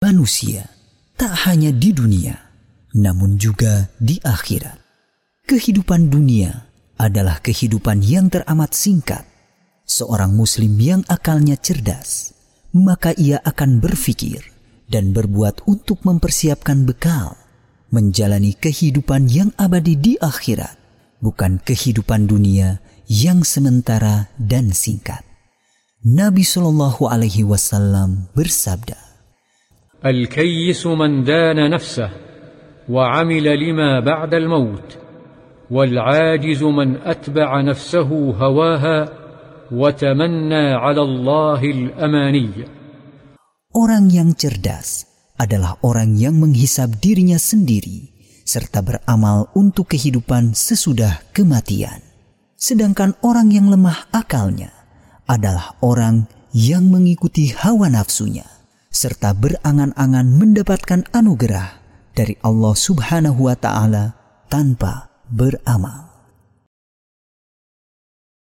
manusia tak hanya di dunia, namun juga di akhirat. Kehidupan dunia adalah kehidupan yang teramat singkat. Seorang Muslim yang akalnya cerdas, maka ia akan berpikir dan berbuat untuk mempersiapkan bekal, menjalani kehidupan yang abadi di akhirat, bukan kehidupan dunia yang sementara dan singkat. Nabi Shallallahu Alaihi Wasallam bersabda, الكيس من دان نفسه وعمل لما بعد الموت والعاجز من أتبع نفسه هواها وتمنى على الله الأماني Orang yang cerdas adalah orang yang menghisap dirinya sendiri serta beramal untuk kehidupan sesudah kematian. Sedangkan orang yang lemah akalnya adalah orang yang mengikuti hawa nafsunya serta berangan-angan mendapatkan anugerah dari Allah Subhanahu wa taala tanpa beramal.